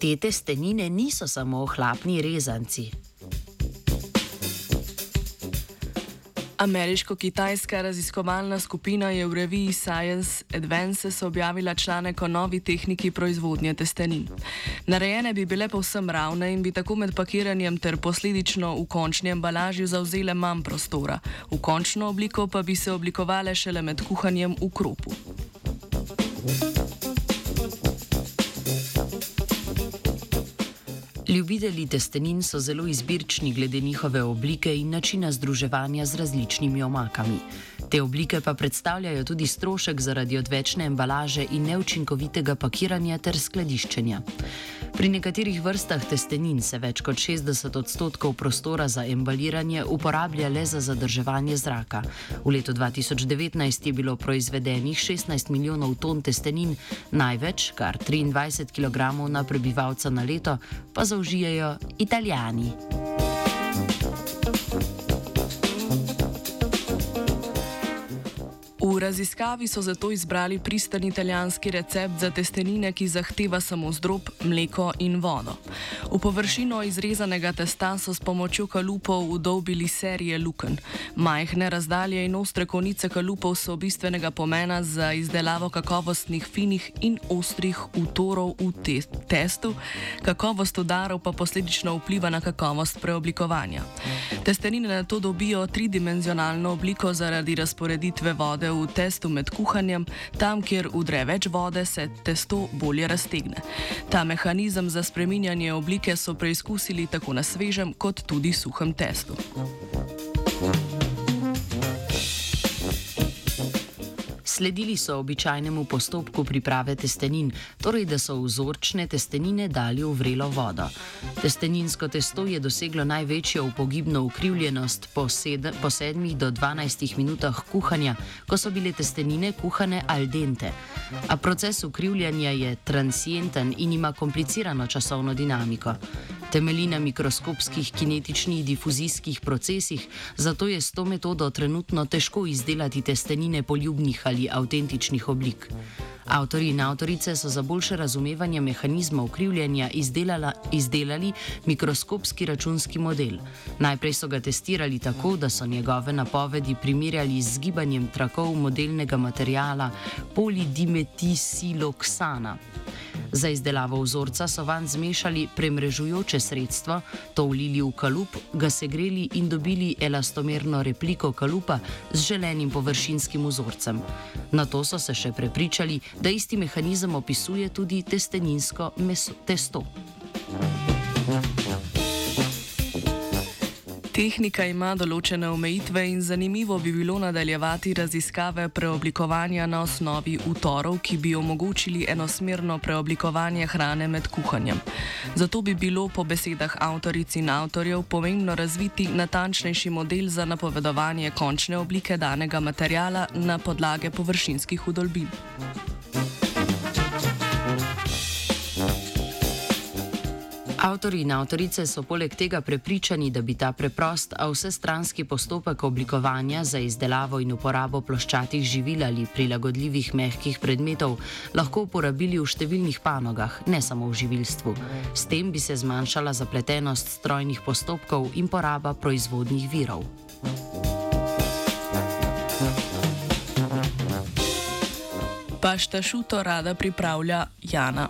Te testenine niso samo ohlapni rezanci. Ameriško-kitajska raziskovalna skupina je v reviji Science Advances objavila članek o novi tehniki proizvodnje testenin. Narejene bi bile povsem ravne in bi tako med pakiranjem ter posledično v končni embalaži zauzele manj prostora, v končno obliko pa bi se oblikovale šele med kuhanjem v kropu. Ljubitelji testenin so zelo izbirčni glede njihove oblike in načina združevanja z različnimi omakami. Te oblike pa predstavljajo tudi strošek zaradi odvečne embalaže in neučinkovitega pakiranja ter skladiščenja. Pri nekaterih vrstah testenin se več kot 60 odstotkov prostora za embaliranje uporablja le za zadrževanje zraka. V letu 2019 je bilo proizvedenih 16 milijonov ton testenin, največ, kar 23 kg na prebivalca na leto, pa zaužijajo italijani. Raziskavi so zato izbrali pristani italijanski recept za testenine, ki zahteva samo zdrob, mleko in vodo. V površino izrezanega testa so s pomočjo kalupov udobili serije luken. Majhne razdalje in ostre konice kalupov so bistvenega pomena za izdelavo kakovostnih finih in ostrih utorov v te testu, kakovost udarov pa posledično vpliva na kakovost preoblikovanja. Testenine na to dobijo tridimenzionalno obliko zaradi razporeditve vode v testu med kuhanjem, tam, kjer udre več vode, se testo bolje raztegne. Ta mehanizem za spreminjanje oblike so preizkusili tako na svežem, kot tudi suhem testu. Sledili so običajnemu postopku priprave testenin, torej da so vzorčne testenine dali v vrelo vodo. Testeninsko testo je doseglo največjo upogibno ukrivljenost po, sed, po 7 do 12 minutah kuhanja, ko so bile testenine kuhane al dente. A proces ukrivljanja je transienten in ima komplicirano časovno dinamiko temelji na mikroskopskih kinetičnih difuzijskih procesih, zato je s to metodo trenutno težko izdelati testenine poljubnih ali avtentičnih oblik. Avtori in avtorice so za boljše razumevanje mehanizmov krivljenja izdelali mikroskopski računski model. Najprej so ga testirali tako, da so njegove napovedi primerjali z gibanjem trakov modelnega materijala polidimetiloksana. Za izdelavo vzorca so van zmešali premrežujoče sredstvo, to vlili v kalup, ga segreli in dobili elastomerno repliko kalupa z želenim površinskim vzorcem. Na to so se še prepričali, da isti mehanizem opisuje tudi testeninsko meso, testo. Tehnika ima določene omejitve in zanimivo bi bilo nadaljevati raziskave preoblikovanja na osnovi utorov, ki bi omogočili enosmerno preoblikovanje hrane med kuhanjem. Zato bi bilo po besedah avtoric in avtorjev pomembno razviti natančnejši model za napovedovanje končne oblike danega materijala na podlage površinskih udolbin. Avtori in avtorice so poleg tega prepričani, da bi ta preprost, a vsestranski postopek oblikovanja za izdelavo in uporabo ploščatih živil ali prilagodljivih mehkih predmetov lahko uporabili v številnih panogah, ne samo v živilstvu. S tem bi se zmanjšala zapletenost strojnih postopkov in poraba proizvodnih virov. Pašta šuto rada pripravlja Jana.